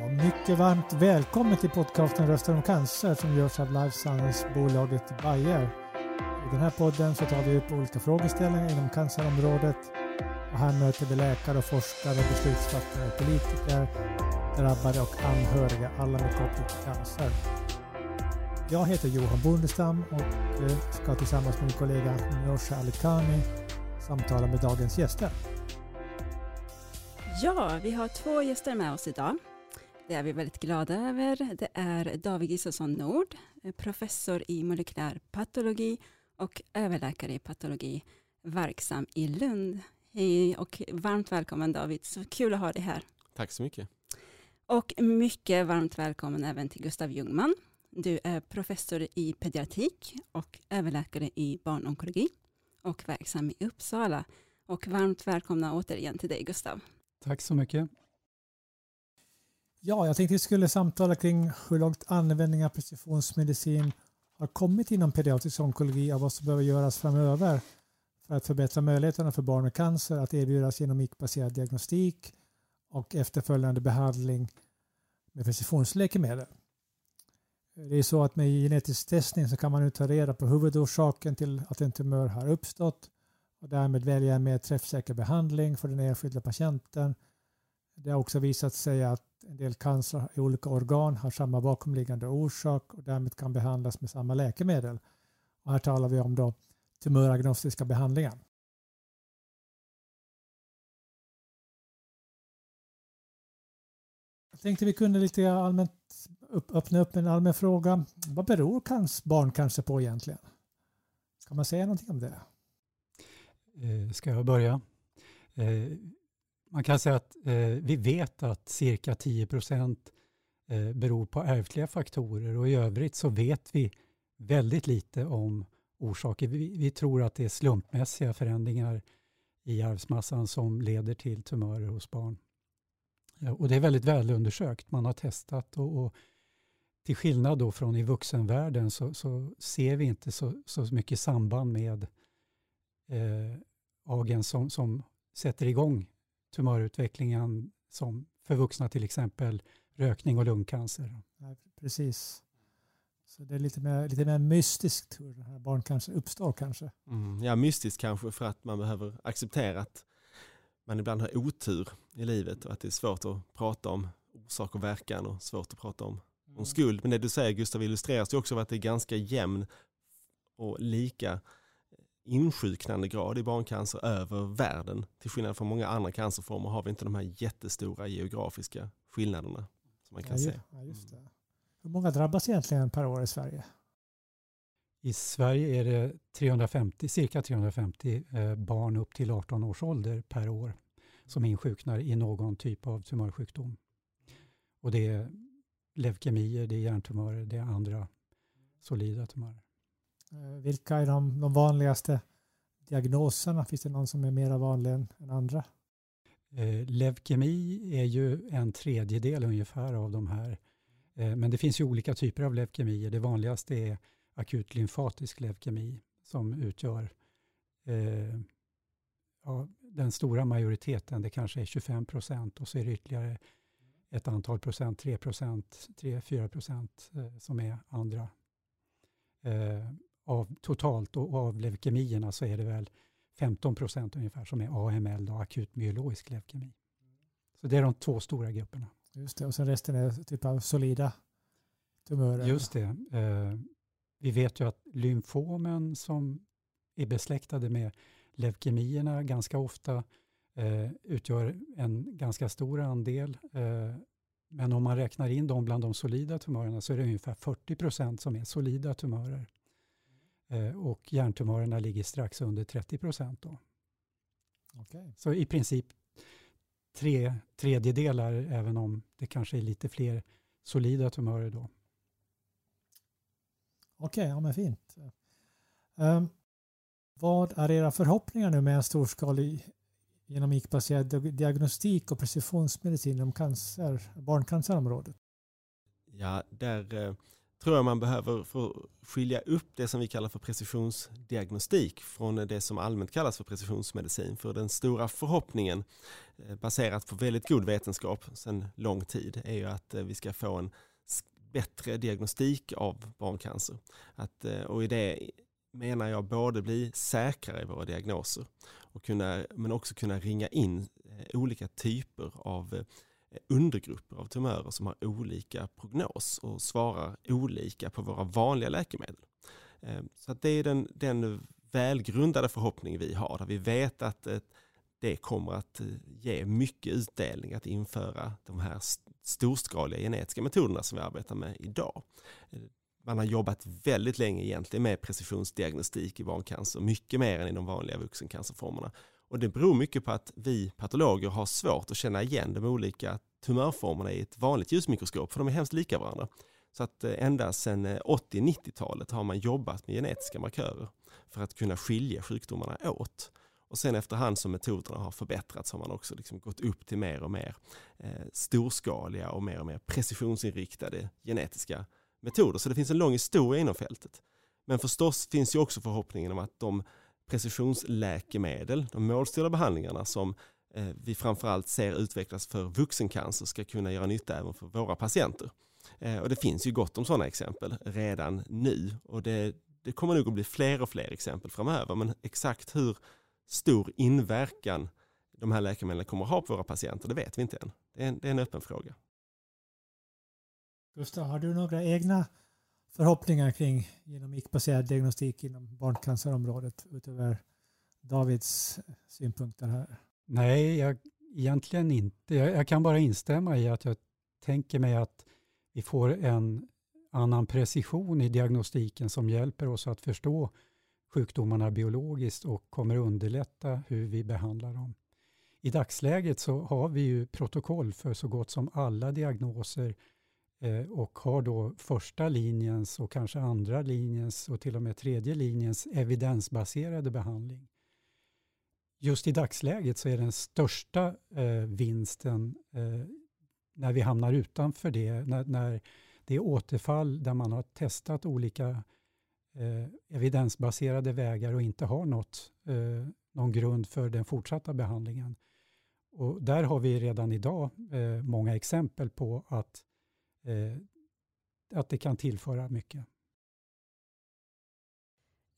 Ja, mycket varmt välkommen till podcasten Röster om cancer som görs av Life Science-bolaget Bayer. I den här podden så tar vi upp olika frågeställningar inom cancerområdet och här möter vi läkare och forskare, beslutsfattare, politiker, drabbade och anhöriga, alla med koppling till cancer. Jag heter Johan Bondestam och eh, ska tillsammans med min kollega Nosha Alikani samtala med dagens gäster. Ja, vi har två gäster med oss idag. Det är vi väldigt glada över. Det är David Isaksson Nord, professor i molekylär patologi och överläkare i patologi, verksam i Lund. Hej och varmt välkommen David, så kul att ha dig här. Tack så mycket. Och mycket varmt välkommen även till Gustav Ljungman. Du är professor i pediatrik och överläkare i barnonkologi och verksam i Uppsala. Och varmt välkomna återigen till dig Gustav. Tack så mycket. Ja, jag tänkte vi skulle samtala kring hur långt användning av precisionsmedicin har kommit inom pediatrisk onkologi och vad som behöver göras framöver för att förbättra möjligheterna för barn med cancer att erbjudas genomikbaserad diagnostik och efterföljande behandling med precisionsläkemedel. Det är så att med genetisk testning så kan man nu ta reda på huvudorsaken till att en tumör har uppstått och därmed välja en mer träffsäker behandling för den enskilda patienten. Det har också visat sig att en del cancer i olika organ har samma bakomliggande orsak och därmed kan behandlas med samma läkemedel. Och här talar vi om då tumöragnostiska behandlingar. Jag tänkte vi kunde lite allmänt öppna upp en allmän fråga. Vad beror barncancer på egentligen? Ska man säga någonting om det? Eh, ska jag börja? Eh, man kan säga att eh, vi vet att cirka 10 procent eh, beror på ärftliga faktorer och i övrigt så vet vi väldigt lite om orsaker. Vi, tror att det är slumpmässiga förändringar i arvsmassan som leder till tumörer hos barn. Och det är väldigt välundersökt. Man har testat och, och till skillnad då från i vuxenvärlden så, så ser vi inte så, så mycket samband med eh, agen som, som sätter igång tumörutvecklingen som för vuxna till exempel rökning och lungcancer. Ja, precis. Så det är lite mer, lite mer mystiskt hur den här barncancer uppstår kanske. Mm, ja, mystiskt kanske för att man behöver acceptera att man ibland har otur i livet och att det är svårt att prata om orsak och verkan och svårt att prata om, om mm. skuld. Men det du säger Gustav illustreras ju också av att det är ganska jämn och lika insjuknande grad i barncancer över världen. Till skillnad från många andra cancerformer har vi inte de här jättestora geografiska skillnaderna. Som man kan ja, se. Ja, just det. Hur många drabbas egentligen per år i Sverige? I Sverige är det 350, cirka 350 eh, barn upp till 18 års ålder per år som insjuknar i någon typ av tumörsjukdom. Och det är leukemier, det är hjärntumörer, det är andra solida tumörer. Eh, vilka är de, de vanligaste diagnoserna? Finns det någon som är mer vanlig än, än andra? Eh, leukemi är ju en tredjedel ungefär av de här. Eh, men det finns ju olika typer av leukemier. Det vanligaste är akut lymfatisk leukemi som utgör eh, ja, den stora majoriteten. Det kanske är 25 procent och så är det ytterligare ett antal procent, 3 procent, 3-4 procent eh, som är andra. Eh, av totalt och av leukemierna så är det väl 15 procent ungefär som är AML, då, akut myologisk leukemi. Så det är de två stora grupperna. Just det, och sen resten är typ av solida tumörer. Just det. Eh, vi vet ju att lymfomen som är besläktade med leukemierna ganska ofta eh, utgör en ganska stor andel. Eh, men om man räknar in dem bland de solida tumörerna så är det ungefär 40 procent som är solida tumörer. Eh, och hjärntumörerna ligger strax under 30 procent. Okay. Så i princip tre tredjedelar, även om det kanske är lite fler solida tumörer då. Okej, okay, ja men fint. Um, vad är era förhoppningar nu med en storskalig genomikbaserad diagnostik och precisionsmedicin inom cancer, barncancerområdet? Ja, där eh, tror jag man behöver för att skilja upp det som vi kallar för precisionsdiagnostik från det som allmänt kallas för precisionsmedicin. För den stora förhoppningen eh, baserat på väldigt god vetenskap sedan lång tid är ju att eh, vi ska få en bättre diagnostik av barncancer. Att, eh, och i det menar jag både bli säkrare i våra diagnoser och kunna, men också kunna ringa in olika typer av undergrupper av tumörer som har olika prognos och svarar olika på våra vanliga läkemedel. Eh, så det är den, den välgrundade förhoppning vi har, där vi vet att eh, det kommer att eh, ge mycket utdelning att införa de här storskaliga genetiska metoderna som vi arbetar med idag. Man har jobbat väldigt länge egentligen med precisionsdiagnostik i barncancer, mycket mer än i de vanliga vuxencancerformerna. Och det beror mycket på att vi patologer har svårt att känna igen de olika tumörformerna i ett vanligt ljusmikroskop, för de är hemskt lika varandra. Så att eh, ända sedan eh, 80-90-talet har man jobbat med genetiska markörer för att kunna skilja sjukdomarna åt. Och sen efterhand som metoderna har förbättrats har man också liksom gått upp till mer och mer eh, storskaliga och mer och mer precisionsinriktade genetiska metoder. Så det finns en lång historia inom fältet. Men förstås finns ju också förhoppningen om att de precisionsläkemedel, de målstyrda behandlingarna som eh, vi framförallt ser utvecklas för vuxencancer ska kunna göra nytta även för våra patienter. Eh, och det finns ju gott om sådana exempel redan nu och det, det kommer nog att bli fler och fler exempel framöver men exakt hur stor inverkan de här läkemedlen kommer att ha på våra patienter, det vet vi inte än. Det är en, det är en öppen fråga. Gustav, har du några egna förhoppningar kring genomikbaserad diagnostik inom barncancerområdet utöver Davids eh, synpunkter här? Nej, jag, egentligen inte. Jag, jag, kan bara instämma i att jag tänker mig att vi får en annan precision i diagnostiken som hjälper oss att förstå sjukdomarna biologiskt och kommer underlätta hur vi behandlar dem. I dagsläget så har vi ju protokoll för så gott som alla diagnoser eh, Eh, och har då första linjens och kanske andra linjens och till och med tredje linjens evidensbaserade behandling. Just i dagsläget så är den största eh, vinsten eh, när vi hamnar utanför det, när, när det är återfall där man har testat olika eh, evidensbaserade vägar och inte har något, eh, någon grund för den fortsatta behandlingen. Och där har vi redan idag eh, många exempel på att, att det kan tillföra mycket.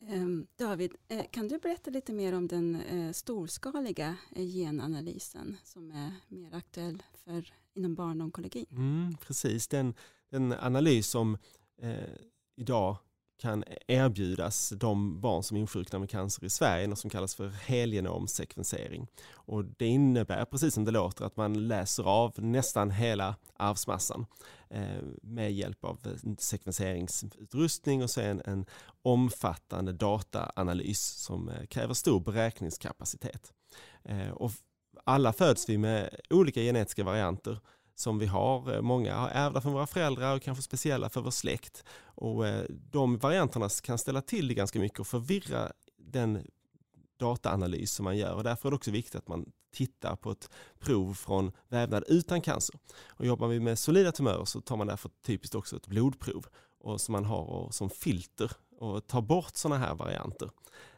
Ehm, David, eh, kan du berätta lite mer om den eh, storskaliga genanalysen som är mer aktuell för inom barnonkologi? Mm, precis, den, den analys som eh, idag kan erbjudas de barn som insjuknar med cancer i Sverige, något som kallas för helgenomsekvensering. Och det innebär, precis som det låter, att man läser av nästan hela arvsmassan eh, med hjälp av sekvenseringsutrustning och sen en omfattande dataanalys som eh, kräver stor beräkningskapacitet. Eh, och alla föds vi med olika genetiska varianter som vi har. Eh, många har ärvda från våra föräldrar och kanske speciella för vår släkt. Och eh, de varianterna kan ställa till det ganska mycket och förvirra den dataanalys som man gör och därför är det också viktigt att man tittar på ett prov från vävnad utan cancer. Och jobbar vi med solida tumörer så tar man därför typiskt också ett blodprov och som man har som filter och tar bort sådana här varianter.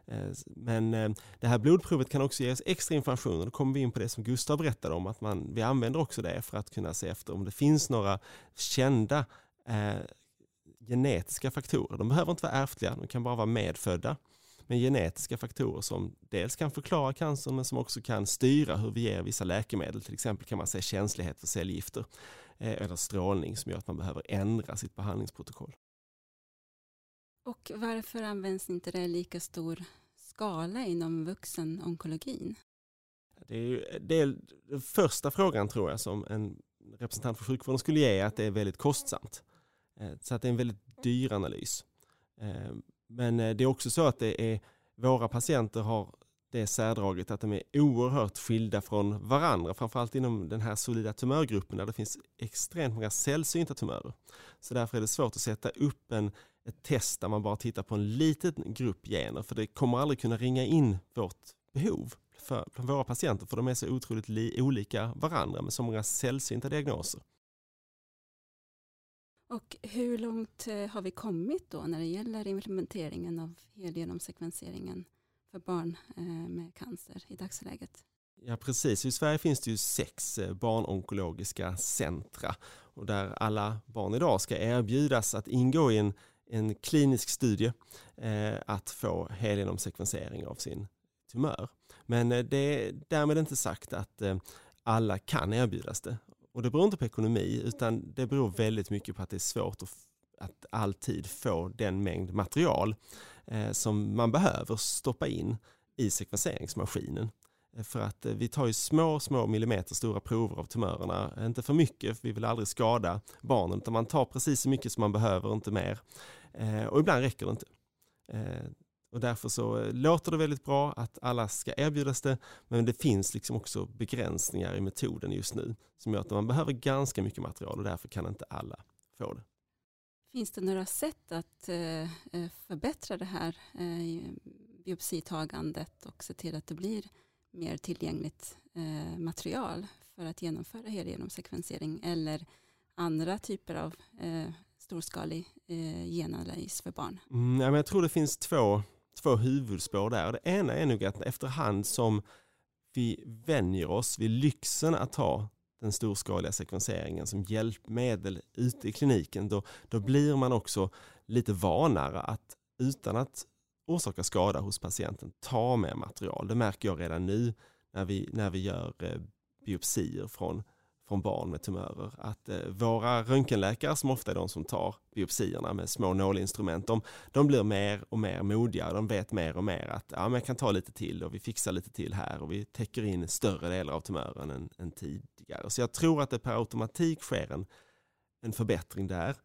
Eh, men eh, det här blodprovet kan också ge oss extra information och då kommer vi in på det som Gustav berättade om att man, vi använder också det för att kunna se efter om det finns några kända eh, genetiska faktorer. De behöver inte vara ärftliga, de kan bara vara medfödda. Men genetiska faktorer som dels kan förklara cancer men som också kan styra hur vi ger vissa läkemedel. Till exempel kan man se känslighet för cellgifter eh, eller strålning som gör att man behöver ändra sitt behandlingsprotokoll. Och varför används inte det i lika stor skala inom vuxenonkologin? Det är, det är den första frågan tror jag som en representant för sjukvården skulle ge att det är väldigt kostsamt. Eh, så att det är en väldigt dyr analys. Eh, men eh, det är också så att det är, våra patienter har det särdraget att de är oerhört skilda från varandra, framförallt inom den här solida tumörgruppen där det finns extremt många sällsynta tumörer. Så därför är det svårt att sätta upp en ett test där man bara tittar på en liten grupp gener för det kommer aldrig kunna ringa in vårt behov för, våra patienter för de är så otroligt li, olika varandra med så många sällsynta diagnoser. Och hur långt eh, har vi kommit då när det gäller implementeringen av helgenomsekvenseringen för barn eh, med cancer i dagsläget? Ja precis, i Sverige finns det ju sex eh, barnonkologiska centra och där alla barn idag ska erbjudas att ingå i en, en klinisk studie eh, att få helgenomsekvensering av sin tumör. Men eh, det är därmed inte sagt att eh, alla kan erbjudas det. Och det beror inte på ekonomi utan det beror väldigt mycket på att det är svårt att, att alltid få den mängd material eh, som man behöver stoppa in i sekvenseringsmaskinen. Eh, för att eh, vi tar ju små, små millimeter stora prover av tumörerna. Inte för mycket, för vi vill aldrig skada barnen, utan man tar precis så mycket som man behöver, inte mer. Eh, och ibland räcker det inte. Eh, och därför så eh, låter det väldigt bra att alla ska erbjudas det, men det finns liksom också begränsningar i metoden just nu som gör att man behöver ganska mycket material och därför kan inte alla få det. Finns det några sätt att eh, förbättra det här biopsitagandet och se till att det blir mer tillgängligt material för att genomföra helgenomsekvensering eller andra typer av storskalig eh, genanalys för barn? Mm, ja, men jag tror det finns två, två huvudspår där. Det ena är nog att efterhand som vi vänjer oss vid lyxen att ha den storskaliga sekvenseringen som hjälpmedel ute i kliniken, då, då blir man också lite vanare att utan att orsaka skada hos patienten, ta med material. Det märker jag redan nu när vi, när vi gör eh, biopsier från, från barn med tumörer. Att eh, våra röntgenläkare som ofta är de som tar biopsierna med små nålinstrument, de, de blir mer och mer modiga. De vet mer och mer att ja, men jag kan ta lite till och vi fixar lite till här och vi täcker in större delar av tumören än, än tidigare. Så jag tror att det per automatik sker en, en förbättring där.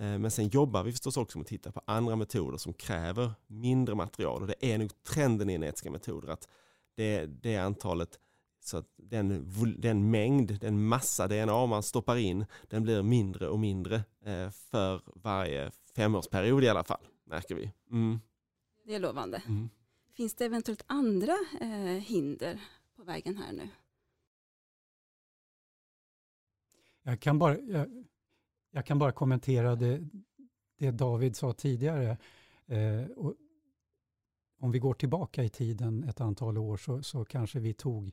Eh, men sen jobbar vi förstås också med att titta på andra metoder som kräver mindre material och det är nog trenden i genetiska metoder att det, det antalet så att den, den mängd, den massa DNA man stoppar in, den blir mindre och mindre eh, för varje femårsperiod i alla fall, märker vi. Mm. Det är lovande. Mm. Finns det eventuellt andra eh, hinder på vägen här nu? Jag kan bara, jag, jag kan bara kommentera det, det David sa tidigare. Eh, om vi går tillbaka i tiden ett antal år så, så kanske vi tog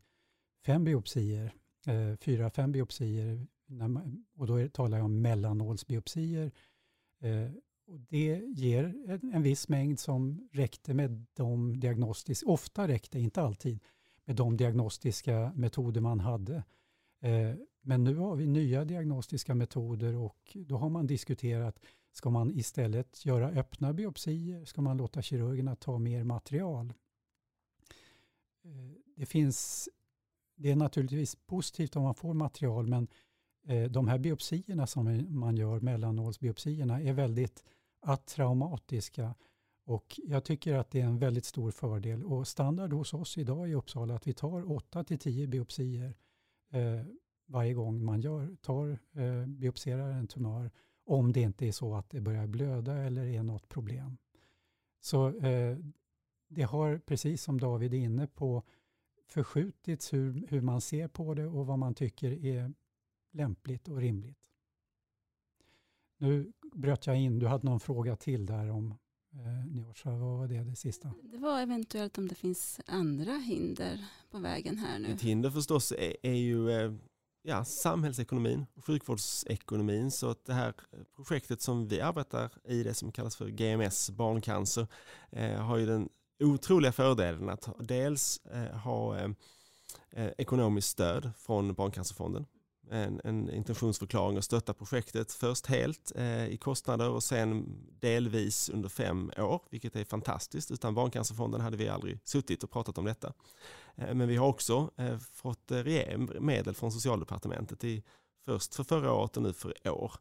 fem biopsier, eh, fyra, fem biopsier, man, och då talar jag om mellannålsbiopsier. Eh, och det ger en, en, viss mängd som räckte med de diagnostiska, ofta räckte, inte alltid, med de diagnostiska metoder man hade. Eh, men nu har vi nya diagnostiska metoder och då har man diskuterat, ska man istället göra öppna biopsier? Ska man låta kirurgerna ta mer material? Eh, det finns, det är naturligtvis positivt om man får material, men eh, de här biopsierna som man gör, mellannålsbiopsierna, är väldigt attraumatiska. och jag tycker att det är en väldigt stor fördel. Och standard hos oss idag i Uppsala att vi tar 8 till 10 biopsier eh, varje gång man gör, tar, eh, biopserar en tumör om det inte är så att det börjar blöda eller är något problem. Så eh, det har, precis som David är inne på, förskjutits hur, hur man ser på det och vad man tycker är lämpligt och rimligt. Nu bröt jag in, du hade någon fråga till där om eh, Nyårsha, vad var det, det sista? Det var eventuellt om det finns andra hinder på vägen här nu. Ett hinder förstås är, är ju eh, ja, samhällsekonomin och sjukvårdsekonomin. Så att det här projektet som vi arbetar i, det som kallas för GMS barncancer, eh, har ju den otroliga fördelen att dels eh, ha eh, eh, ekonomiskt stöd från Barncancerfonden en, en intentionsförklaring och stötta projektet först helt eh, i kostnader och sen delvis under fem år, vilket är fantastiskt. Utan Barncancerfonden hade vi aldrig suttit och pratat om detta. Eh, men vi har också eh, fått medel från Socialdepartementet i, först för förra året och nu för i år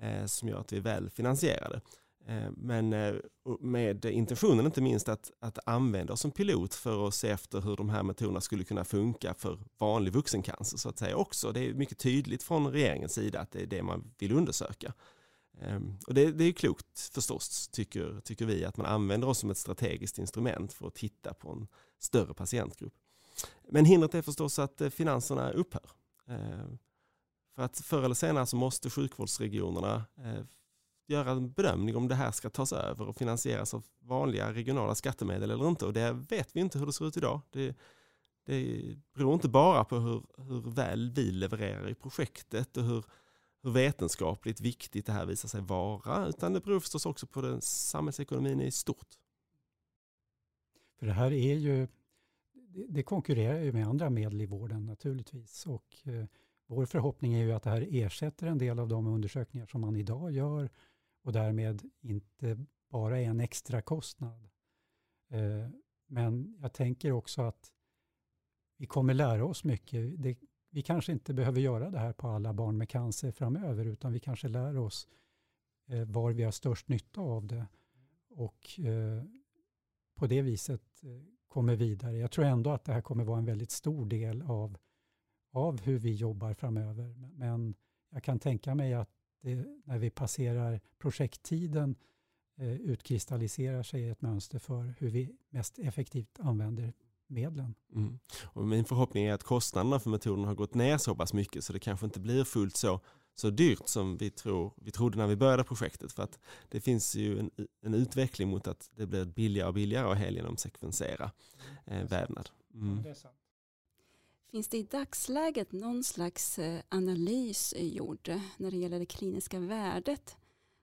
eh, som gör att vi är väl finansierade. Eh, men eh, med intentionen inte minst att, att använda oss som pilot för att se efter hur de här metoderna skulle kunna funka för vanlig vuxencancer så att säga också. Det är mycket tydligt från regeringens sida att det är det man vill undersöka. Ehm, och det, det är klokt förstås, tycker, tycker vi, att man använder oss som ett strategiskt instrument för att titta på en större patientgrupp. Men hindret är förstås att eh, finanserna upphör. Ehm, för att förr eller senare så måste sjukvårdsregionerna göra en bedömning om det här ska tas över och finansieras av vanliga regionala skattemedel eller inte. Och det vet vi inte hur det ser ut idag. Det, det beror inte bara på hur, hur väl vi levererar i projektet och hur, hur vetenskapligt viktigt det här visar sig vara, utan det beror förstås också på den samhällsekonomin i stort. För det här är ju, det konkurrerar ju med andra medel i vården naturligtvis. Och eh, vår förhoppning är ju att det här ersätter en del av de undersökningar som man idag gör och därmed inte bara är en extra kostnad. Eh, men jag tänker också att vi kommer lära oss mycket. Det, vi kanske inte behöver göra det här på alla barn med cancer framöver, utan vi kanske lär oss eh, var vi har störst nytta av det. Och eh, på det viset kommer vidare. Jag tror ändå att det här kommer vara en väldigt stor del av, av hur vi jobbar framöver. Men jag kan tänka mig att det, när vi passerar projekttiden eh, utkristalliserar sig ett mönster för hur vi mest effektivt använder medlen. Mm. Och min förhoppning är att kostnaderna för metoden har gått ner så pass mycket så det kanske inte blir fullt så, så dyrt som vi, tror, vi trodde när vi började projektet. För att det finns ju en, en utveckling mot att det blir billigare och billigare att helgenomsekvensera eh, vävnad. Mm. Finns det i dagsläget någon slags eh, analys gjord när det gäller det kliniska värdet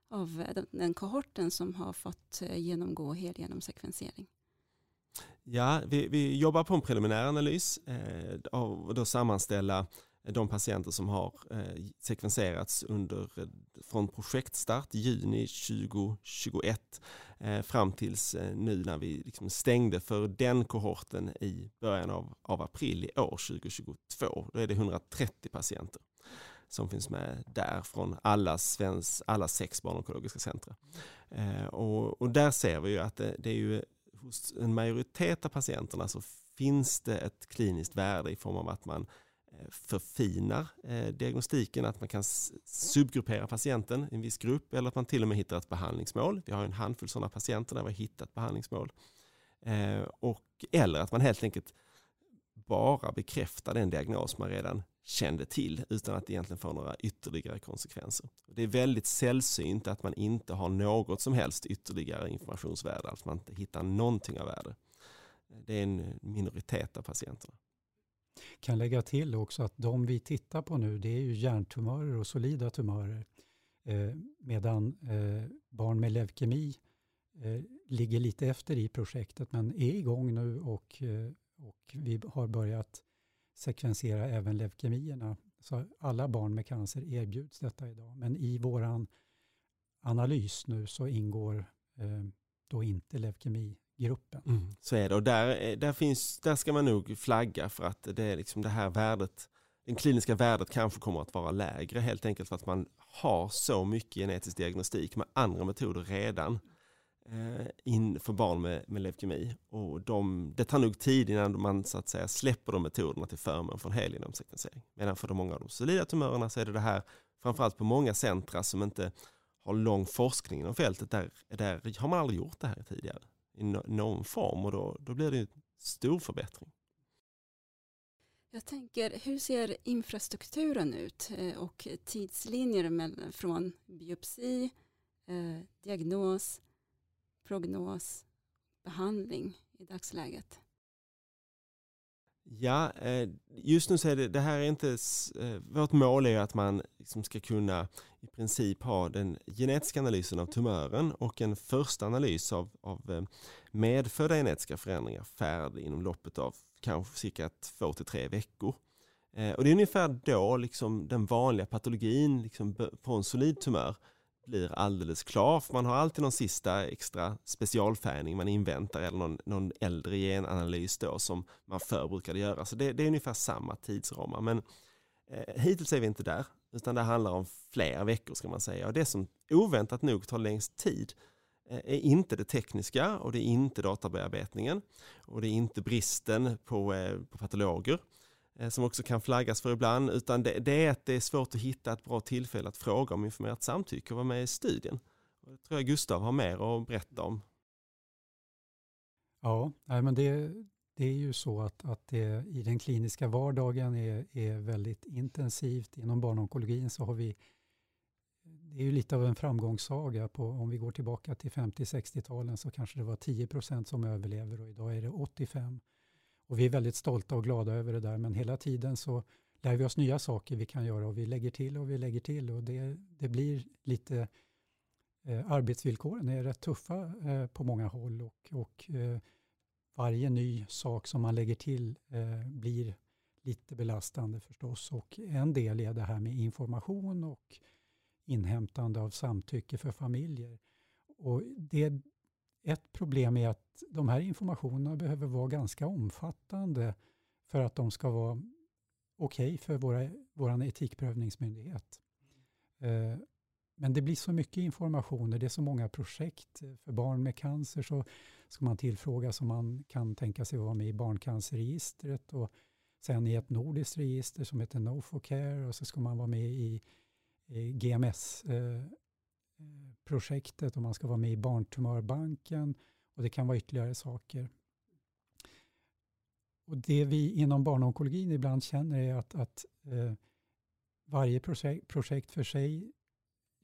av eh, den kohorten som har fått eh, genomgå helgenomsekvensering? Ja, vi, vi jobbar på en preliminär analys eh, och då sammanställa Eh, de patienter som har eh, sekvenserats under, eh, från projektstart juni 2021 fram tills nu när vi liksom stängde för den kohorten i början av, av april i år 2022. Då är det 130 patienter som finns med där från alla, svensk, alla sex barnonkologiska centra. Och, och, där ser vi ju att det, det är ju hos en majoritet av patienterna så finns det ett kliniskt värde i form av att man Eh, förfinar eh, diagnostiken, att man kan subgruppera patienten i en viss grupp eller att man till och med hittar ett behandlingsmål. Vi har en handfull sådana patienter där vi har hittat behandlingsmål. Eh, och, eller att man helt enkelt bara bekräftar den diagnos man redan kände till utan att det egentligen får några ytterligare konsekvenser. Det är väldigt sällsynt att man inte har något som helst ytterligare informationsvärde, alltså att man inte hittar någonting av värde. Det är en minoritet av patienterna. Kan lägga till också att de vi tittar på nu det är ju hjärntumörer och solida tumörer. Eh, medan eh, barn med leukemi eh, ligger lite efter i projektet men är igång nu och, eh, och vi har börjat sekvensera även leukemierna. Så alla barn med cancer erbjuds detta idag. Men i vår analys nu så ingår eh, då inte leukemi gruppen. Mm, så är det och där, eh, där, finns, där ska man nog flagga för att det är liksom det här värdet, det kliniska värdet kanske kommer att vara lägre helt enkelt för att man har så mycket genetisk diagnostik med andra metoder redan Eh, inför barn med, med leukemi. Och de, det tar nog tid innan man så att säga släpper de metoderna till förmån för en helgenomsekvensering. Medan för de många av de solida tumörerna så är det det här, framförallt på många centra som inte har lång forskning inom fältet, där, där har man aldrig gjort det här tidigare i någon form och då, då blir det en stor förbättring. Jag tänker, hur ser infrastrukturen ut eh, och tidslinjer från biopsi, eh, diagnos, prognos, behandling i dagsläget? Ja, eh, just nu så är det, det här är inte, eh, vårt mål är att man liksom ska kunna i princip ha den genetiska analysen av tumören och en första analys av, av eh, medfödda genetiska förändringar färdig inom loppet av kanske cirka två till tre veckor. Och det är ungefär då liksom den vanliga patologin liksom på en solid tumör blir alldeles klar. För man har alltid någon sista extra specialfärgning man inväntar eller någon, någon äldre genanalys då som man förr brukade göra. Så det, det är ungefär samma tidsramar. Men eh, hittills är vi inte där utan det handlar om fler veckor ska man säga. Och det som oväntat nog tar längst tid eh, är inte det tekniska och det är inte databearbetningen och det är inte bristen på, eh, på patologer Eh, som också kan flaggas för ibland, utan det, det, är att det är svårt att hitta ett bra tillfälle att fråga om informerat samtycke och vara med i studien. Och det tror jag Gustav har mer att berätta om. Ja, men det, det är ju så att, att det i den kliniska vardagen är, är väldigt intensivt. Inom barnonkologin så har vi, det är ju lite av en framgångssaga. På, om vi går tillbaka till 50-60-talen så kanske det var 10 procent som överlever och idag är det 85 och vi är väldigt stolta och glada över det där. Men hela tiden så lär vi oss nya saker vi kan göra och vi lägger till och vi lägger till. Och det, det blir lite eh, arbetsvillkoren är rätt tuffa eh, på många håll. Och, och eh, varje ny sak som man lägger till eh, blir lite belastande förstås. Och en del är det här med information och inhämtande av samtycke för familjer. Och det, ett problem är att de här informationerna behöver vara ganska omfattande för att de ska vara okej okay för våra, vår etikprövningsmyndighet. Eh, men det blir så mycket information, det är så många projekt. För barn med cancer så ska man tillfrågas om man kan tänka sig att vara med i barncancerregistret och sen i ett nordiskt register som heter No4Care och så ska man vara med i, i GMS eh, Eh, projektet och man ska vara med i Barntumörbanken och det kan vara ytterligare saker. Och det vi inom barnonkologin ibland känner är att, att eh, varje projekt, projekt för sig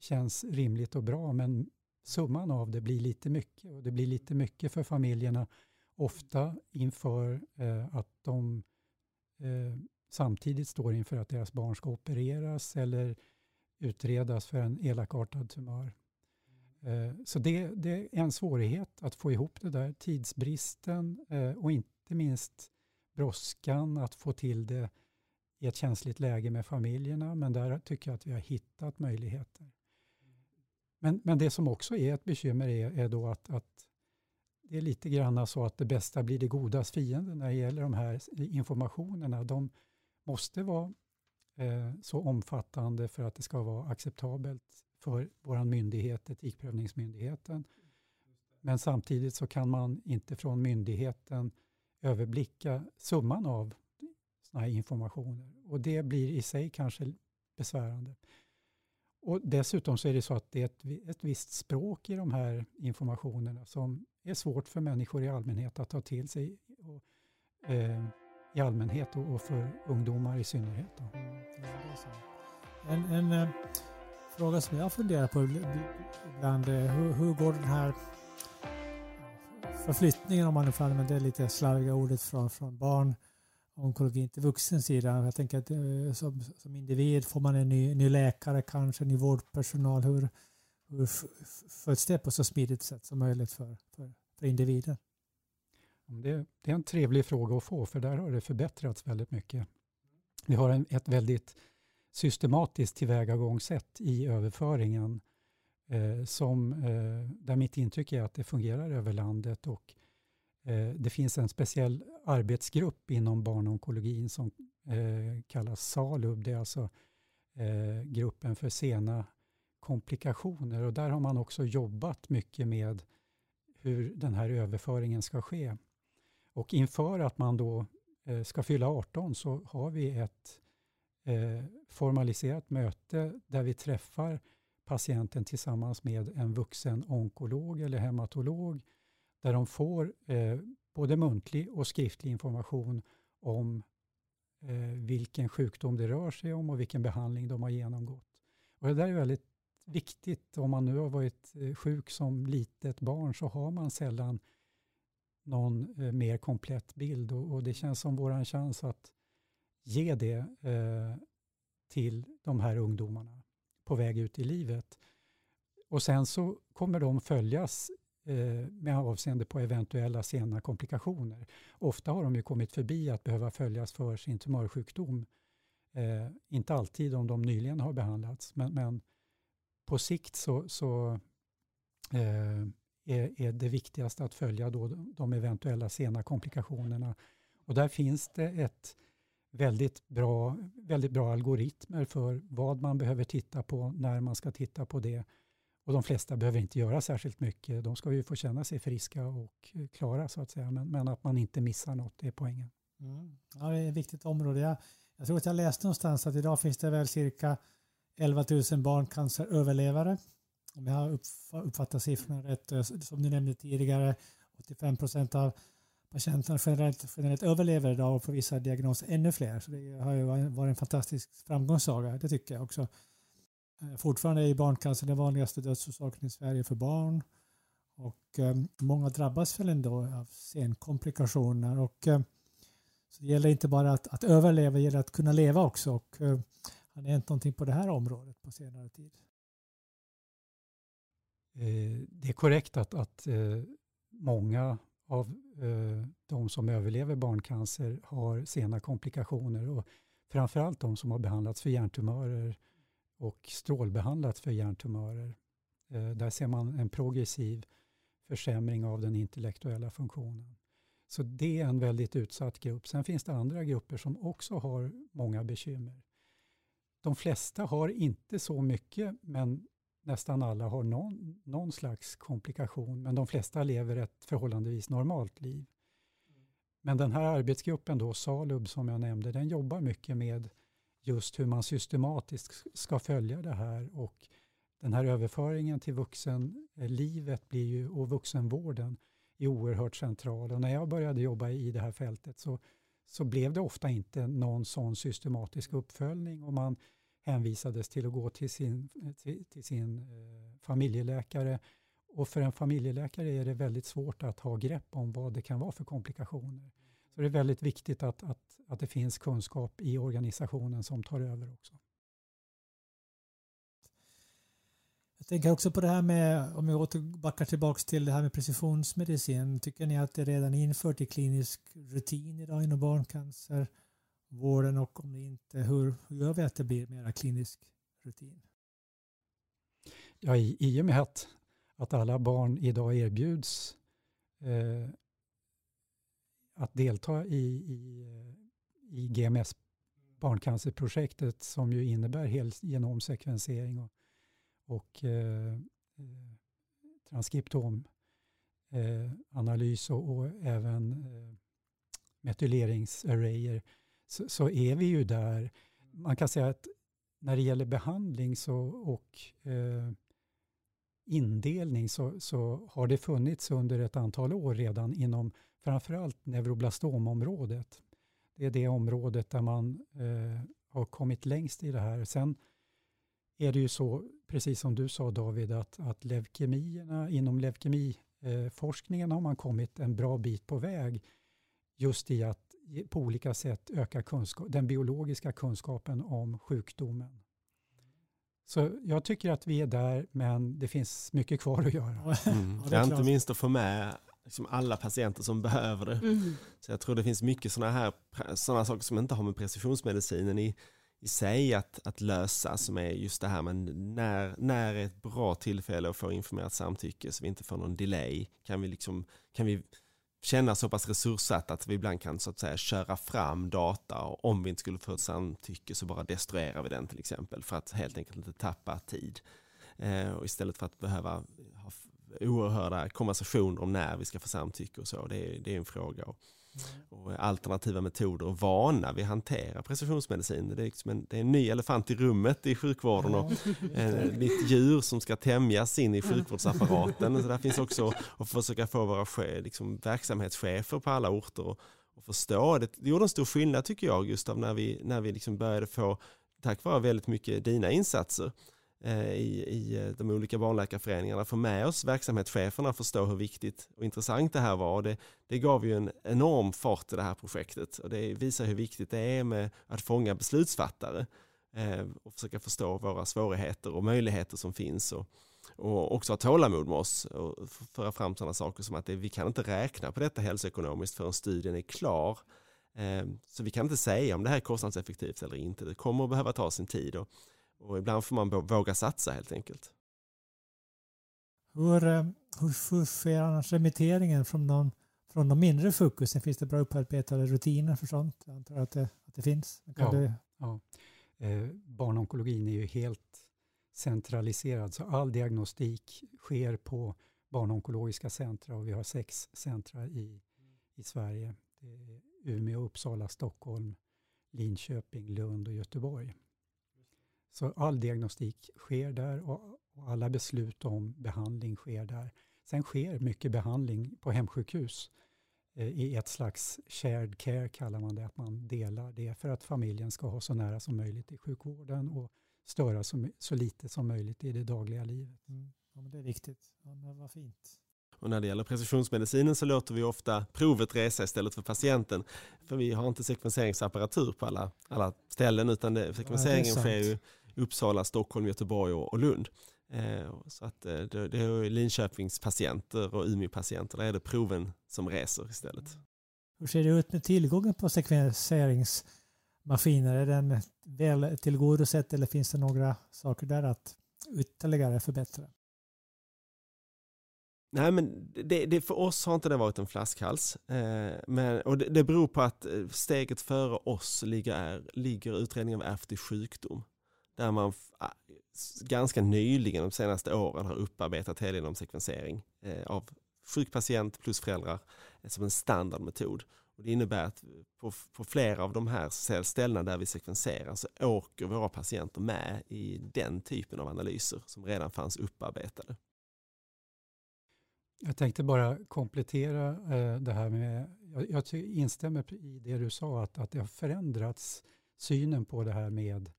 känns rimligt och bra men summan av det blir lite mycket och det blir lite mycket för familjerna ofta inför eh, att de eh, samtidigt står inför att deras barn ska opereras eller utredas för en elakartad tumör. Eh, så det, det, är en svårighet att få ihop det där, tidsbristen eh, och inte minst brådskan att få till det i ett känsligt läge med familjerna, men där tycker jag att vi har hittat möjligheter. Men, men det som också är ett bekymmer är, är då att, att det är lite grann så att det bästa blir det godas fiende när det gäller de här informationerna. De måste vara eh, så omfattande för att det ska vara acceptabelt för vår myndighet, Etikprövningsmyndigheten. Men samtidigt så kan man inte från myndigheten överblicka summan av sådana här informationer. Och det blir i sig kanske besvärande. Och dessutom så är det så att det är ett, ett visst språk i de här informationerna som är svårt för människor i allmänhet att ta till sig och, eh, i allmänhet och, och, för ungdomar i synnerhet. Då. En, en eh, fråga som jag funderar på ibland är hur, hur går den här förflyttningen, om man nu får använda det lite slarviga ordet, från, från barn onkologin till vuxen sida. Jag tänker att eh, som, som individ får man en ny, ny läkare, kanske ny vårdpersonal. Hur, hur föds det på så smidigt sätt som möjligt för, för, för individen? Det, det, är en trevlig fråga att få, för där har det förbättrats väldigt mycket. Vi har en, ett väldigt systematiskt tillvägagångssätt i överföringen eh, som, eh, där mitt intryck är att det fungerar över landet och Eh, det finns en speciell arbetsgrupp inom barnonkologin som eh, kallas SALUB. Det är alltså eh, gruppen för sena komplikationer och där har man också jobbat mycket med hur den här överföringen ska ske. Och inför att man då eh, ska fylla 18 så har vi ett eh, formaliserat möte där vi träffar patienten tillsammans med en vuxen onkolog eller hematolog där de får eh, både muntlig och skriftlig information om eh, vilken sjukdom det rör sig om och vilken behandling de har genomgått. Och det där är väldigt viktigt. Om man nu har varit eh, sjuk som litet barn så har man sällan någon eh, mer komplett bild och, och, det känns som vår chans att ge det eh, till de här ungdomarna på väg ut i livet. Och sen så kommer de följas Eh, med avseende på eventuella sena komplikationer. Ofta har de ju kommit förbi att behöva följas för sin tumörsjukdom. Eh, inte alltid om de nyligen har behandlats, men, men på sikt så, så eh, är, är, det viktigaste att följa då de eventuella sena komplikationerna. Och där finns det ett väldigt bra, väldigt bra algoritmer för vad man behöver titta på, när man ska titta på det och de flesta behöver inte göra särskilt mycket. De ska ju få känna sig friska och eh, klara så att säga. Men, men att man inte missar något, det är poängen. Mm. Ja, det är ett viktigt område. Jag, jag tror att jag läste någonstans att idag finns det väl cirka 11 000 barncanceröverlevare. Om jag har uppfattat siffrorna rätt. Eh, som du nämnde tidigare, 85 procent av patienterna generellt, generellt överlever idag och på vissa diagnoser ännu fler. Så det har ju varit en fantastisk framgångssaga, det tycker jag också. Eh, fortfarande är barncancer den vanligaste dödsorsaken i Sverige för barn. Och eh, många drabbas väl ändå av senkomplikationer. Och, eh, Så det gäller inte bara att, att överleva, det gäller att kunna leva också. Och, uh, har det hänt någonting på det här området på senare tid? Eh, det är korrekt att, att eh, många av eh, de som överlever barncancer har sena komplikationer och framförallt de som har behandlats för hjärntumörer och strålbehandlats för hjärntumörer. Eh, där ser man en progressiv försämring av den intellektuella funktionen. Så det är en väldigt utsatt grupp. Sen finns det andra grupper som också har många bekymmer. De flesta har inte så mycket, men nästan alla har någon, någon slags komplikation. Men de flesta lever ett förhållandevis normalt liv. Men den här arbetsgruppen, då, Salub som jag nämnde, den jobbar mycket med just hur man systematiskt ska följa det här. Och den här överföringen till vuxenlivet blir ju, och vuxenvården är oerhört central. Och när jag började jobba i det här fältet så, så blev det ofta inte någon sån systematisk uppföljning och man hänvisades till att gå till sin, till, till sin eh, familjeläkare. Och för en familjeläkare är det väldigt svårt att ha grepp om vad det kan vara för komplikationer. Så det är väldigt viktigt att, att, att det finns kunskap i organisationen som tar över också. Jag tänker också på det här med, om jag återbackar tillbaka till det här med precisionsmedicin. Tycker ni att det redan är infört i klinisk rutin idag inom barncancer? Vården och om det inte, hur, hur gör vi att det blir mera klinisk rutin? Ja, i, i och med att, att alla barn idag erbjuds eh, att delta i, i, i GMS barncancerprojektet som ju innebär helgenomsekvensering och och eh, eh transkriptomanalys eh, och, och, även eh, metyleringsarrayer så, så, är vi ju där. Man kan säga att när det gäller behandling så, och eh, indelning så, så, har det funnits under ett antal år redan inom framförallt neuroblastomområdet. Det är det området där man eh, har kommit längst i det här. Sen är det ju så, precis som du sa David, att, att leukemierna, inom leukemiforskningen har man kommit en bra bit på väg just i att på olika sätt öka kunskap, den biologiska kunskapen om sjukdomen. Så jag tycker att vi är där, men det finns mycket kvar att göra. Mm. Ja, inte minst att få med liksom alla patienter som behöver det. Mm. Så jag tror det finns mycket sådana här såna saker som inte har med precisionsmedicinen i i sig att, att lösa som är just det här med när, när är ett bra tillfälle att få informerat samtycke så vi inte får någon delay. Kan vi, liksom, kan vi känna så pass resurssatt att vi ibland kan så att säga köra fram data och om vi inte skulle få ett samtycke så bara destruerar vi den till exempel för att helt enkelt inte tappa tid. Eh, och istället för att behöva ha oerhörda konversationer om när vi ska få samtycke och så. Det är, det är en fråga. Och, och alternativa metoder och vana vid att hantera precisionsmedicin. Det är, liksom en, det är en ny elefant i rummet i sjukvården och ett nytt djur som ska tämjas in i sjukvårdsapparaten. Så där finns också att försöka få våra liksom, verksamhetschefer på alla orter och, och förstå. Det, det gjorde en stor skillnad tycker jag Gustav när vi, när vi liksom började få, tack vare väldigt mycket dina insatser, Eh, Eh, i, i eh, de olika barnläkarföreningarna få med oss verksamhetscheferna förstå hur viktigt och intressant det här var. Det, det gav ju en enorm fart i det här projektet och det visar hur viktigt det är med att fånga beslutsfattare eh, och försöka förstå våra svårigheter och möjligheter som finns och, och också ha tålamod med oss och föra fram sådana saker som att det, vi kan inte räkna på detta hälsoekonomiskt förrän studien är klar. Eh, så vi kan inte säga om det här är kostnadseffektivt eller inte. Det kommer att behöva ta sin tid. Och och ibland får man våga satsa helt enkelt. Hur, eh, hur sker annars remitteringen från de, från de mindre fokusen? Finns det bra upparbetade rutiner för sånt? Jag antar att det, att det finns. ja, det... ja. Eh, barnonkologin är ju helt centraliserad så all diagnostik sker på barnonkologiska centra och vi har sex centra i, i Sverige. Det är Umeå, Uppsala, Stockholm, Linköping, Lund och Göteborg. Så all diagnostik sker där och, alla beslut om behandling sker där. Sen sker mycket behandling på hemsjukhus eh, i ett slags shared care kallar man det, att man delar det för att familjen ska ha så nära som möjligt i sjukvården och störa så, så lite som möjligt i det dagliga livet. Mm. Ja, men det är viktigt. Ja, men vad fint. Och när det gäller precisionsmedicinen så låter vi ofta provet resa istället för patienten. För vi har inte sekvenseringsapparatur på alla, alla ställen utan det, sekvenseringen ja, sker i Uppsala, Stockholm, Göteborg och, Lund. Eh, så att eh, det, är Linköpings patienter och Umeå-patienter, där är det proven som reser istället. Hur ser det ut med tillgången på sekvenseringsmaskiner? Är den väl tillgodosett eller finns det några saker där att ytterligare förbättra? Nej, men det, det, för oss har inte det varit en flaskhals. Eh, men, och det, det beror på att eh, steget före oss ligger, ligger utredningen av ärftlig sjukdom. Där man ah, ganska nyligen, de senaste åren, har upparbetat helgenomsekvensering eh, av sjuk patient plus föräldrar eh, som en standardmetod. Och det innebär att på, på flera av de här ställena där vi sekvenserar så åker våra patienter med i den typen av analyser som redan fanns upparbetade. Jag tänkte bara komplettera eh, det här med, jag, jag instämmer i det du sa, att, att det har förändrats synen på det här med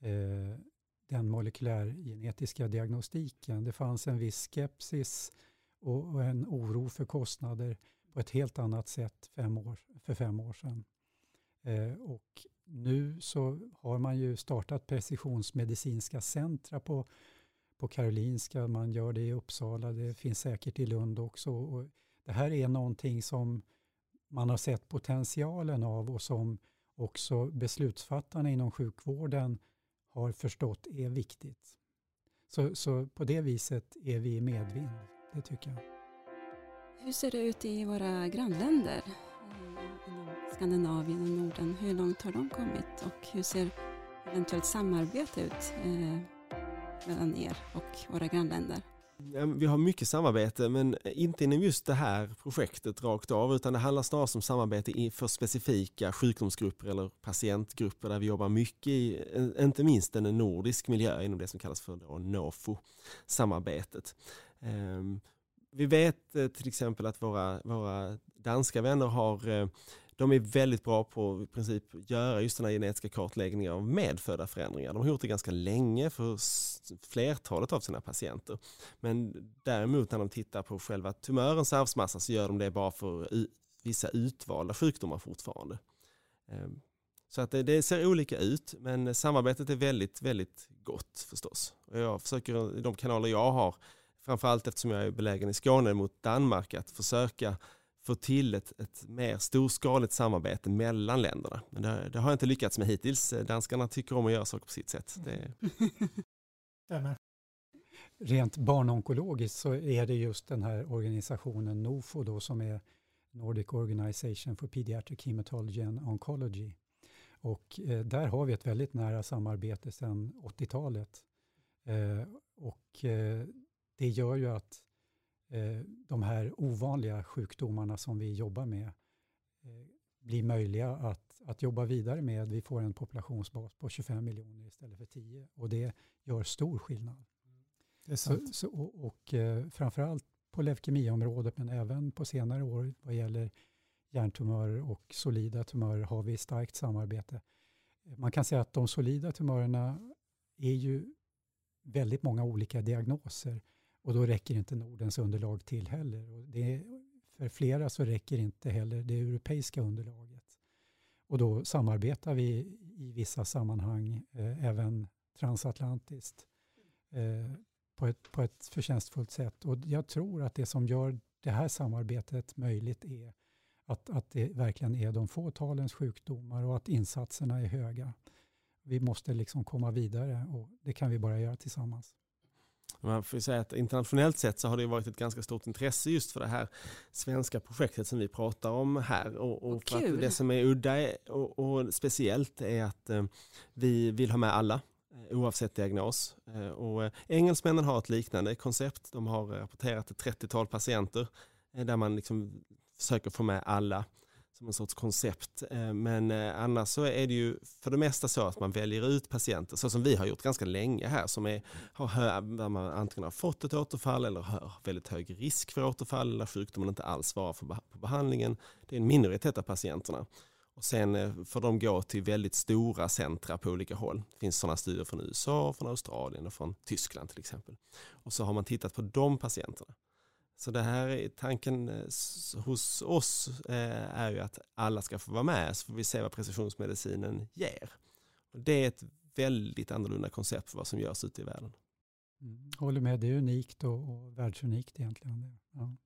eh, den molekylärgenetiska diagnostiken. Det fanns en viss skepsis och, och, en oro för kostnader på ett helt annat sätt fem år, för fem år sedan. Eh, och nu så har man ju startat precisionsmedicinska centra på på Karolinska, man gör det i Uppsala, det finns säkert i Lund också. Och det här är någonting som man har sett potentialen av och som också beslutsfattarna inom sjukvården har förstått är viktigt. Så, så på det viset är vi i medvind, det tycker jag. Hur ser det ut i våra grannländer? Skandinavien och Norden, hur långt har de kommit och hur ser eventuellt samarbete ut? Eh, mellan er och våra grannländer? Vi har mycket samarbete men inte inom just det här projektet rakt av utan det handlar snarare om samarbete för specifika sjukdomsgrupper eller patientgrupper där vi jobbar mycket i, inte minst en nordisk miljö inom det som kallas för NOFO-samarbetet. Ehm, vi vet eh, till exempel att våra, våra danska vänner har eh, de är väldigt bra på att i princip göra just den här genetiska kartläggningen av medfödda förändringar. De har gjort det ganska länge för flertalet av sina patienter. Men däremot när de tittar på själva tumörens arvsmassa så gör de det bara för vissa utvalda sjukdomar fortfarande. Ehm, så att det, det, ser olika ut men samarbetet är väldigt, väldigt gott förstås. Jag försöker i de kanaler jag har, framförallt eftersom jag är belägen i Skåne mot Danmark, att försöka få till ett, ett mer storskaligt samarbete mellan länderna. Men det, det, har jag inte lyckats med hittills. Danskarna tycker om att göra saker på sitt sätt. Det... Rent barnonkologiskt så är det just den här organisationen NOFO då, som är Nordic Organization for Pediatric Hematology and Oncology. Och eh, där har vi ett väldigt nära samarbete sedan 80-talet. Eh, och eh, det gör ju att de här ovanliga sjukdomarna som vi jobbar med eh, blir möjliga att, att jobba vidare med. Vi får en populationsbas på 25 miljoner istället för 10 och det gör stor skillnad. Sant. Så, så, och, och eh, framförallt på leukemiområdet men även på senare år vad gäller hjärntumörer och solida tumörer har vi starkt samarbete. Man kan säga att de solida tumörerna är ju väldigt många olika diagnoser. Och då räcker inte Nordens underlag till heller. Och det, för flera så räcker inte heller det europeiska underlaget. Och då samarbetar vi i vissa sammanhang, eh, även transatlantiskt, eh, på, ett, på ett förtjänstfullt sätt. Och jag tror att det som gör det här samarbetet möjligt är att, att det verkligen är de få talens sjukdomar och att insatserna är höga. Vi måste liksom komma vidare och det kan vi bara göra tillsammans. Man får säga att internationellt sett så har det varit ett ganska stort intresse just för det här svenska projektet som vi pratar om här. Och, och för att det som är udda och, och speciellt är att eh, vi vill ha med alla eh, oavsett diagnos. Eh, och engelsmännen har ett liknande koncept. De har rapporterat ett 30-tal patienter där man liksom försöker få med alla som en sorts koncept. Eh, men eh, annars så är det ju för det mesta så att man väljer ut patienter, så som vi har gjort ganska länge här, som är, har hö, där man antingen har fått ett återfall eller har väldigt hög risk för återfall eller sjukdomen inte alls svarar för på behandlingen. Det är en minoritet av patienterna. Och sen eh, får de gå till väldigt stora centra på olika håll. Det finns sådana studier från USA, från Australien och från Tyskland till exempel. Och så har man tittat på de patienterna så det här är tanken eh, hos oss eh, är ju att alla ska få vara med så får vi se vad precisionsmedicinen ger. Och det är ett väldigt annorlunda koncept för vad som görs ute i världen. Mm, håller med, det är unikt och, och världsunikt egentligen. Ja.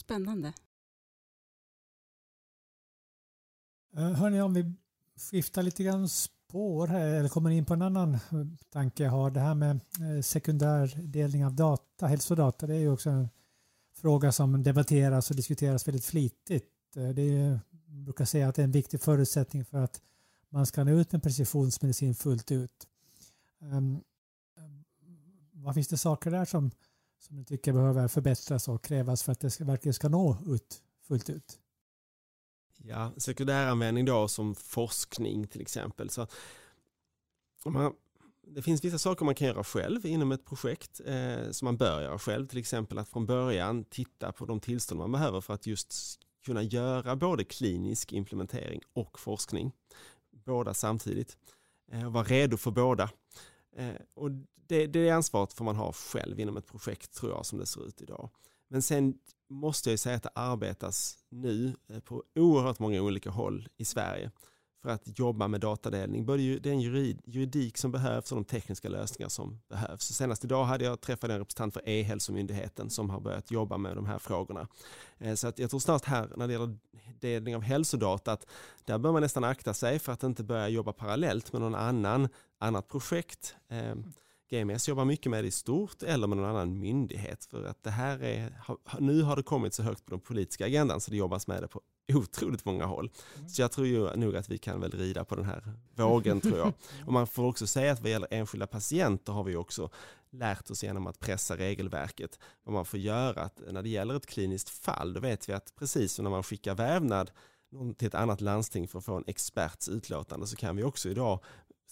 Spännande. Eh, hörni, om vi skiftar lite grann spår här, eller kommer in på en annan tanke jag har. Det här med sekundärdelning av data, hälsodata, det är ju också en fråga som debatteras och diskuteras väldigt flitigt. Eh, det är, jag brukar säga att det är en viktig förutsättning för att man ska nå ut med precisionsmedicin fullt ut. Um, vad finns det saker där som, som du tycker behöver förbättras och krävas för att det ska, verkligen ska nå ut fullt ut? Ja, sekundäranvändning då som forskning till exempel. Så man, det finns vissa saker man kan göra själv inom ett projekt eh, som man bör göra själv. Till exempel att från början titta på de tillstånd man behöver för att just kunna göra både klinisk implementering och forskning. Båda samtidigt. Eh, och vara redo för båda. Eh, och det, det ansvaret får man ha själv inom ett projekt tror jag som det ser ut idag. Men sen måste jag säga att det arbetas nu eh, på oerhört många olika håll i Sverige för att jobba med datadelning. Både den juridik som behövs och de tekniska lösningar som behövs. Senast idag hade jag träffat en representant för E-hälsomyndigheten som har börjat jobba med de här frågorna. Eh, så att jag tror snart här när det gäller delning av hälsodata att där bör man nästan akta sig för att inte börja jobba parallellt med någon annan annat projekt. Ehm, GMS jobbar mycket med det i stort eller med någon annan myndighet för att det här är, nu har det kommit så högt på den politiska agendan så det jobbas med det på otroligt många håll. Mm. Så jag tror ju nog att vi kan väl rida på den här vågen tror jag. Och man får också säga att vad gäller enskilda patienter har vi också lärt oss genom att pressa regelverket vad man får göra. Att när det gäller ett kliniskt fall då vet vi att precis som när man skickar vävnad till ett annat landsting för att få en experts utlåtande så kan vi också idag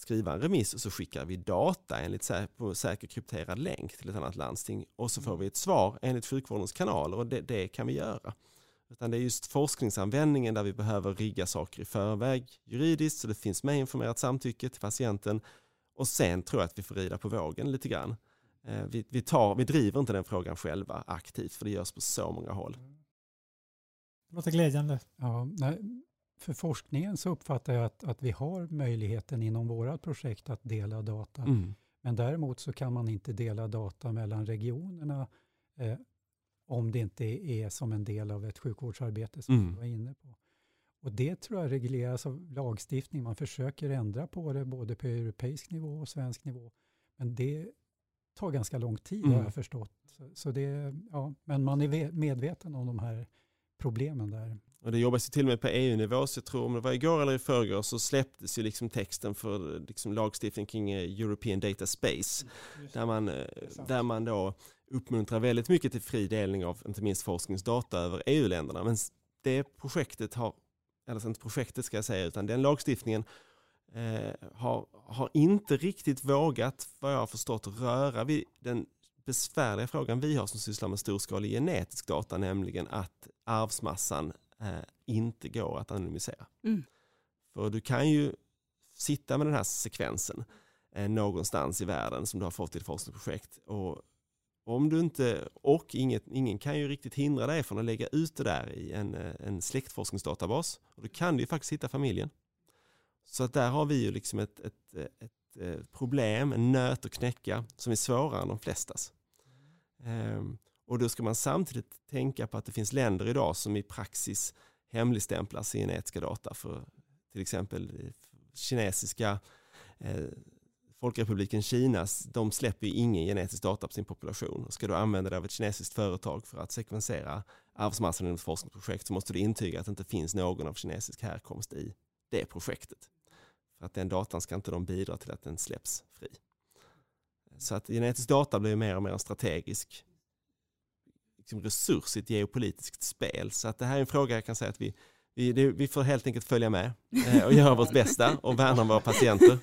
skriva en remiss och så skickar vi data enligt på säker krypterad länk till ett annat landsting och så får vi ett svar enligt sjukvårdens kanaler och det, det kan vi göra. Utan det är just forskningsanvändningen där vi behöver rigga saker i förväg juridiskt så det finns med informerat samtycke till patienten och sen tror jag att vi får rida på vågen lite grann. Eh, vi, vi, tar, vi driver inte den frågan själva aktivt för det görs på så många håll. Det låter glädjande. Ja, nej, för forskningen så uppfattar jag att, att vi har möjligheten inom vårt projekt att dela data. Mm. Men däremot så kan man inte dela data mellan regionerna eh, om det inte är som en del av ett sjukvårdsarbete som mm. vi var inne på. Och det tror jag regleras av lagstiftning. Man försöker ändra på det både på europeisk nivå och svensk nivå. Men det tar ganska lång tid mm. har jag förstått. Så, så det, ja, men man är medveten om de här problemen där. Och det jobbas ju till och med på EU-nivå, så jag tror om det var igår eller i förrgår så släpptes ju liksom texten för liksom lagstiftning kring eh, European Data Space. Mm, där, man, eh, där man då uppmuntrar väldigt mycket till fri delning av inte minst forskningsdata över EU-länderna. Men det projektet har, eller inte projektet ska jag säga, utan den lagstiftningen eh, har, har inte riktigt vågat, vad jag har förstått, röra vid den besvärliga frågan vi har som sysslar med storskalig genetisk data, nämligen att arvsmassan eh, inte går att anonymisera. Mm. För du kan ju sitta med den här sekvensen eh, någonstans i världen som du har fått i ett forskningsprojekt och om du inte, och inget, ingen kan ju riktigt hindra dig från att lägga ut det där i en, eh, en släktforskningsdatabas. Och då kan du ju faktiskt hitta familjen. Så att där har vi ju liksom ett, ett, ett, ett problem, en nöt att knäcka som är svårare än de flestas. Mm och då ska man samtidigt tänka på att det finns länder idag som i praxis hemligstämplar sin genetiska data för till exempel kinesiska eh, Folkrepubliken Kina, de släpper ju ingen genetisk data på sin population ska du använda det av ett kinesiskt företag för att sekvensera arvsmassan inom ett forskningsprojekt så måste du intyga att det inte finns någon av kinesisk härkomst i det projektet. För att den datan ska inte de bidra till att den släpps fri. Så att genetisk data blir mer och mer en strategisk liksom resurs i ett geopolitiskt spel. Så att det här är en fråga jag kan säga att vi, vi, det, vi får helt enkelt följa med eh, och göra vårt bästa och värna om våra patienter.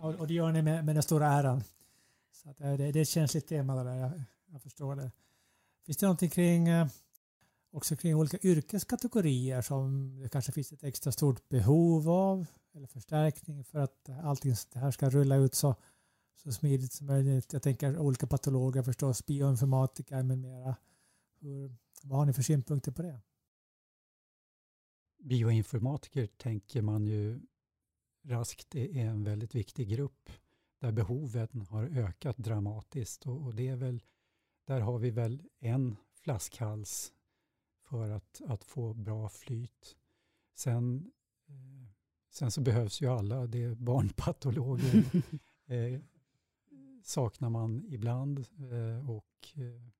Och, det gör ni med, med den stora äran. Så att eh, det, det är ett känsligt tema där, jag, jag förstår det. Finns det någonting kring eh, också kring olika yrkeskategorier som det kanske finns ett extra stort behov av eller förstärkning för att allting det här ska rulla ut så, så smidigt som möjligt. Jag tänker olika patologer förstås, bioinformatiker med mera. Hur, vad har ni för synpunkter på det? Bioinformatiker tänker man ju raskt är en väldigt viktig grupp där behoven har ökat dramatiskt och, och det är väl, där har vi väl en flaskhals för att, att få bra flyt. Sen, eh, sen så behövs ju alla, det är barnpatologer eh, saknar man ibland eh, och eh,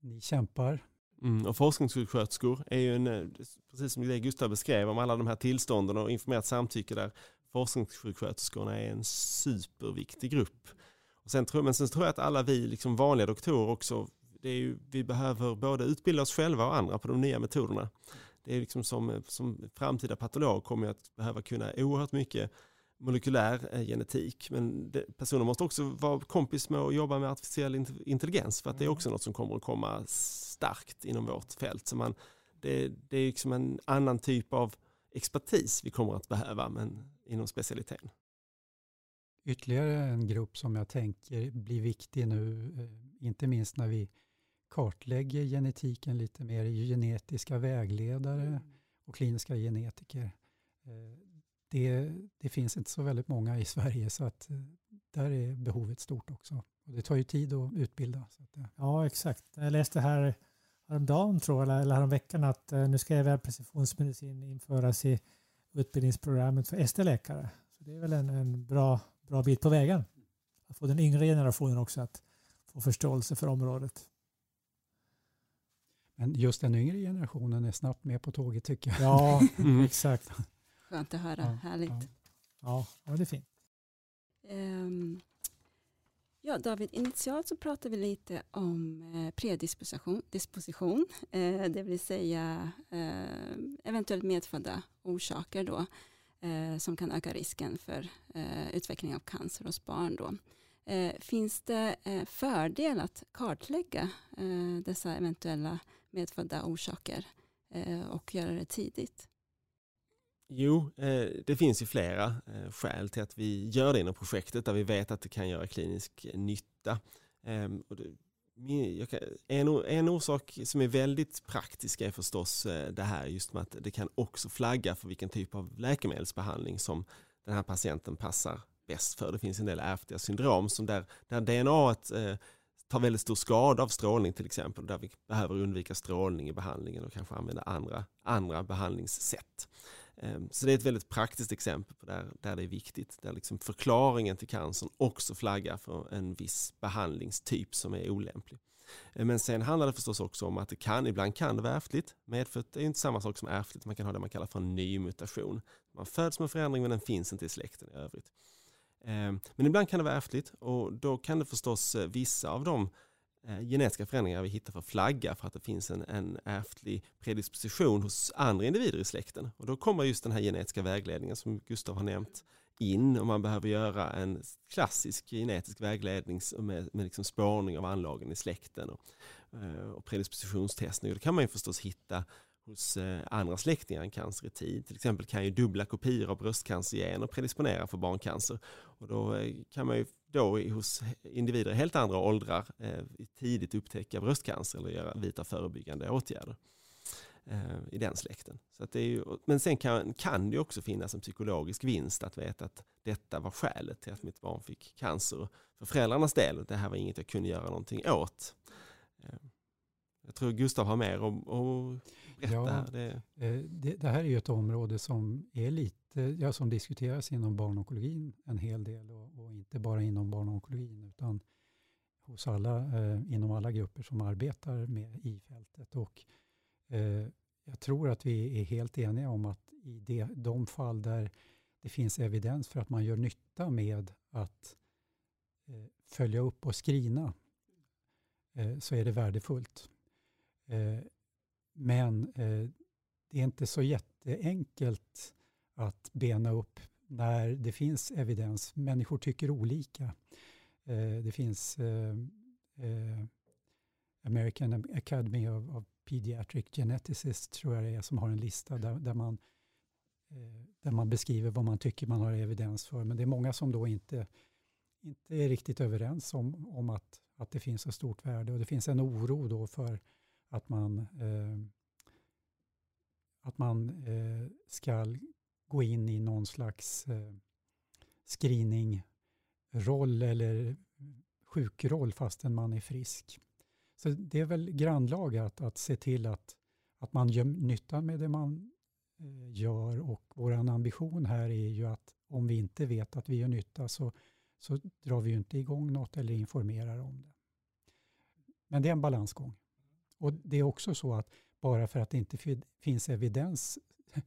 ni kämpar. Mm, och forskningssjuksköterskor är ju en, eh, precis som det Gustav beskrev om alla de här tillstånden och informerat samtycke där forskningssjuksköterskorna är en superviktig grupp. Och sen tror, men sen tror jag att alla vi liksom vanliga doktorer också, det är ju, vi behöver både utbilda oss själva och andra på de nya metoderna. Det är liksom som, som framtida patolog kommer jag att behöva kunna oerhört mycket molekylär eh, genetik. Men det, personer måste också vara kompis med att jobba med artificiell intelligens för att det är också något som kommer att komma starkt inom vårt fält. Så man, det, det är liksom en annan typ av expertis vi kommer att behöva men inom specialiteten. Ytterligare en grupp som jag tänker blir viktig nu, eh, inte minst när vi kartlägger genetiken lite mer, genetiska vägledare mm. och kliniska genetiker. Eh, det, det, finns inte så väldigt många i Sverige så att eh, där är behovet stort också. Och det tar ju tid att utbilda. Så att, ja, exakt. Jag läste här häromdagen tror jag, eller häromveckan att nu ska även precisionsmedicin införas i utbildningsprogrammet för ST-läkare. Så det är väl en, en bra, bra bit på vägen. Att få den yngre generationen också att få förståelse för området. Men just den yngre generationen är snabbt med på tåget tycker jag. Ja, mm. exakt. Skönt att höra, ja, härligt. Ja. ja, det är fint. Um, ja, David, initialt så pratade vi lite om eh, predisposition, disposition, eh, det vill säga eh, eventuellt medfödda orsaker då, eh, som kan öka risken för eh, utveckling av cancer hos barn. Då. Finns det fördel att kartlägga dessa eventuella medfödda orsaker och göra det tidigt? Jo, eh, det finns ju flera eh, skäl till att vi gör det inom projektet där vi vet att det kan göra klinisk eh, nytta. Ehm, en, en orsak som är väldigt praktisk är förstås det här just med att det kan också flagga för vilken typ av läkemedelsbehandling som den här patienten passar bäst för. Det finns en del ärftliga syndrom som där, där DNA tar väldigt stor skada av strålning till exempel, där vi behöver undvika strålning i behandlingen och kanske använda andra, andra behandlingssätt. Ehm, så det är ett väldigt praktiskt exempel på där, där det är viktigt, där liksom förklaringen till cancern också flaggar för en viss behandlingstyp som är olämplig. Ehm, men sen handlar det förstås också om att det kan, ibland kan det vara ärftligt. Medfött är inte samma sak som ärftligt, man kan ha det man kallar för en ny mutation. Man föds med förändring men den finns inte i släkten i övrigt. Ehm, men ibland kan det vara ärftligt och då kan det förstås eh, vissa av de Eh, genetiska förändringar vi hittar för flagga för att det finns en, en ärftlig predisposition hos andra individer i släkten. Och då kommer just den här genetiska vägledningen som Gustav har nämnt in och man behöver göra en klassisk genetisk vägledning med, med liksom spårning av anlagen i släkten och, eh, och predispositionstestning. Och det kan man ju förstås hitta hos eh, andra släktingar än cancer i tid. Till exempel kan ju dubbla kopior av bröstcancergener predisponera för barncancer. Och då kan man ju då hos individer i helt andra åldrar eh, tidigt upptäcka bröstcancer eller göra vita förebyggande åtgärder eh, i den släkten. Så att det är ju, men sen kan, kan det också finnas en psykologisk vinst att veta att detta var skälet till att mitt barn fick cancer. För föräldrarnas del, det här var inget jag kunde göra någonting åt. Eh, jag tror Gustav har mer att berätta ja, här. Det... Det, det här är ju ett område som är lite ja, som diskuteras inom barnonkologin en hel del och, och inte bara inom barnonkologin utan hos alla, eh, inom alla grupper som arbetar med i fältet. Och, eh, jag tror att vi är helt eniga om att i det, de fall där det finns evidens för att man gör nytta med att eh, följa upp och skrina eh, så är det värdefullt. Men eh, det är inte så jätteenkelt att bena upp när det finns evidens. Människor tycker olika. Eh, det finns eh, eh, American Academy of, of Pediatric Geneticists tror jag det är som har en lista där, där, man, eh, där man beskriver vad man tycker man har evidens för. Men det är många som då inte, inte är riktigt överens om, om att, att det finns ett stort värde och det finns en oro då för att man, eh, att man eh, ska gå in i någon slags eh, screeningroll eller sjukroll fastän man är frisk. Så det är väl grannlaga att, att se till att, att man gör nytta med det man eh, gör och vår ambition här är ju att om vi inte vet att vi gör nytta så, så drar vi ju inte igång något eller informerar om det. Men det är en balansgång. Och det är också så att bara för att det inte finns evidens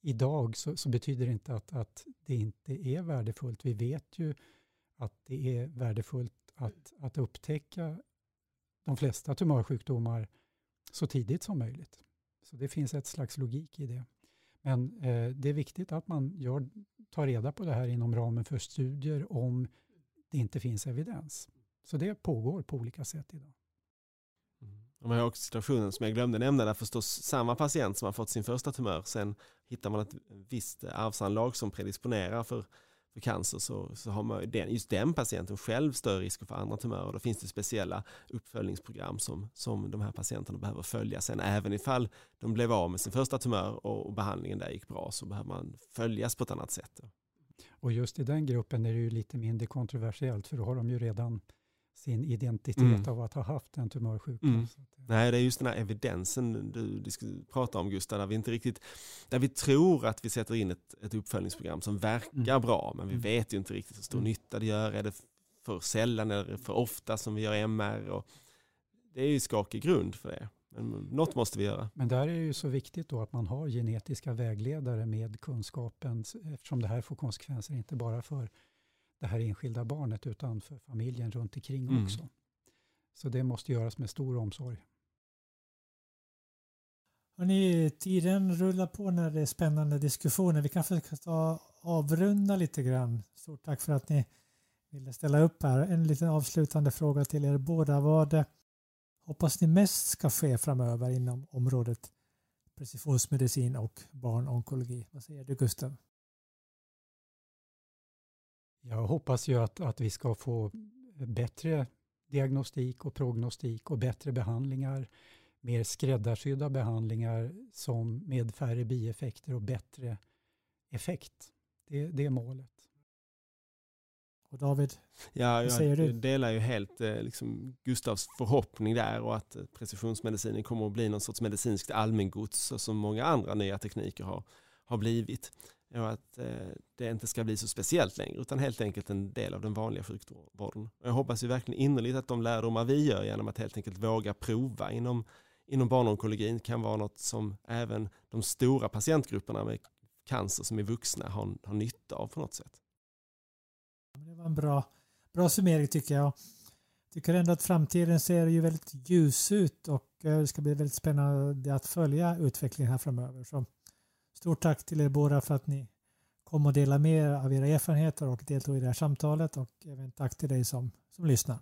idag så, så, betyder det inte att, att det inte är värdefullt. Vi vet ju att det är värdefullt att, att upptäcka de flesta tumörsjukdomar så tidigt som möjligt. Så det finns ett slags logik i det. Men eh, det är viktigt att man gör, tar reda på det här inom ramen för studier om det inte finns evidens. Så det pågår på olika sätt idag. De har också situationen som jag glömde nämna där förstås samma patient som har fått sin första tumör. Sen hittar man ett visst arvsanlag som predisponerar för, för cancer så, så har man den, just den patienten själv större risk för andra tumörer. Då finns det speciella uppföljningsprogram som, som de här patienterna behöver följa. Sen även ifall de blev av med sin första tumör och, och behandlingen där gick bra så behöver man följas på ett annat sätt. Och just i den gruppen är det ju lite mindre kontroversiellt för då har de ju redan sin identitet mm. av att ha haft en tumörsjukdom. Mm. Nej, det är just den här evidensen du, pratar om Gustav, där vi inte riktigt, där vi tror att vi sätter in ett, ett uppföljningsprogram som verkar mm. bra, men vi mm. vet ju inte riktigt hur stor mm. nytta det gör. Är det för sällan eller för ofta som vi gör MR? Och det är ju skakig grund för det. Men något måste vi göra. Men där är det ju så viktigt då att man har genetiska vägledare med kunskapen eftersom det här får konsekvenser inte bara för det här enskilda barnet utan för familjen runt omkring mm. också. Så det måste göras med stor omsorg. Hörrni, tiden rullar på när det är spännande diskussioner. Vi kanske ska ta avrunda lite grann. Stort tack för att ni ville ställa upp här. En liten avslutande fråga till er båda. Vad hoppas ni mest ska ske framöver inom området precisionsmedicin och barnonkologi? Vad säger du Gustav? Jag hoppas ju att, att vi ska få bättre diagnostik och prognostik och bättre behandlingar, mer skräddarsydda behandlingar som med färre bieffekter och bättre effekt. Det, det är målet. Och David, ja, vad säger du? Jag delar ju helt eh, liksom, Gustavs förhoppning där och att precisionsmedicinen kommer att bli någon sorts medicinskt allmängods som många andra nya tekniker har, har blivit och att eh, det inte ska bli så speciellt längre utan helt enkelt en del av den vanliga sjukvården. Jag hoppas ju verkligen innerligt att de lärdomar vi gör genom att helt enkelt våga prova inom, inom barnonkologin kan vara något som även de stora patientgrupperna med cancer som är vuxna har, har nytta av på något sätt. Det var en bra, bra summering tycker jag. Jag tycker ändå att framtiden ser ju väldigt ljus ut och eh, det ska bli väldigt spännande att följa utvecklingen här framöver. Så Stort tack till er båda för att ni kom och delade med er av era erfarenheter och deltog i det här samtalet och även tack till dig som, som lyssnar.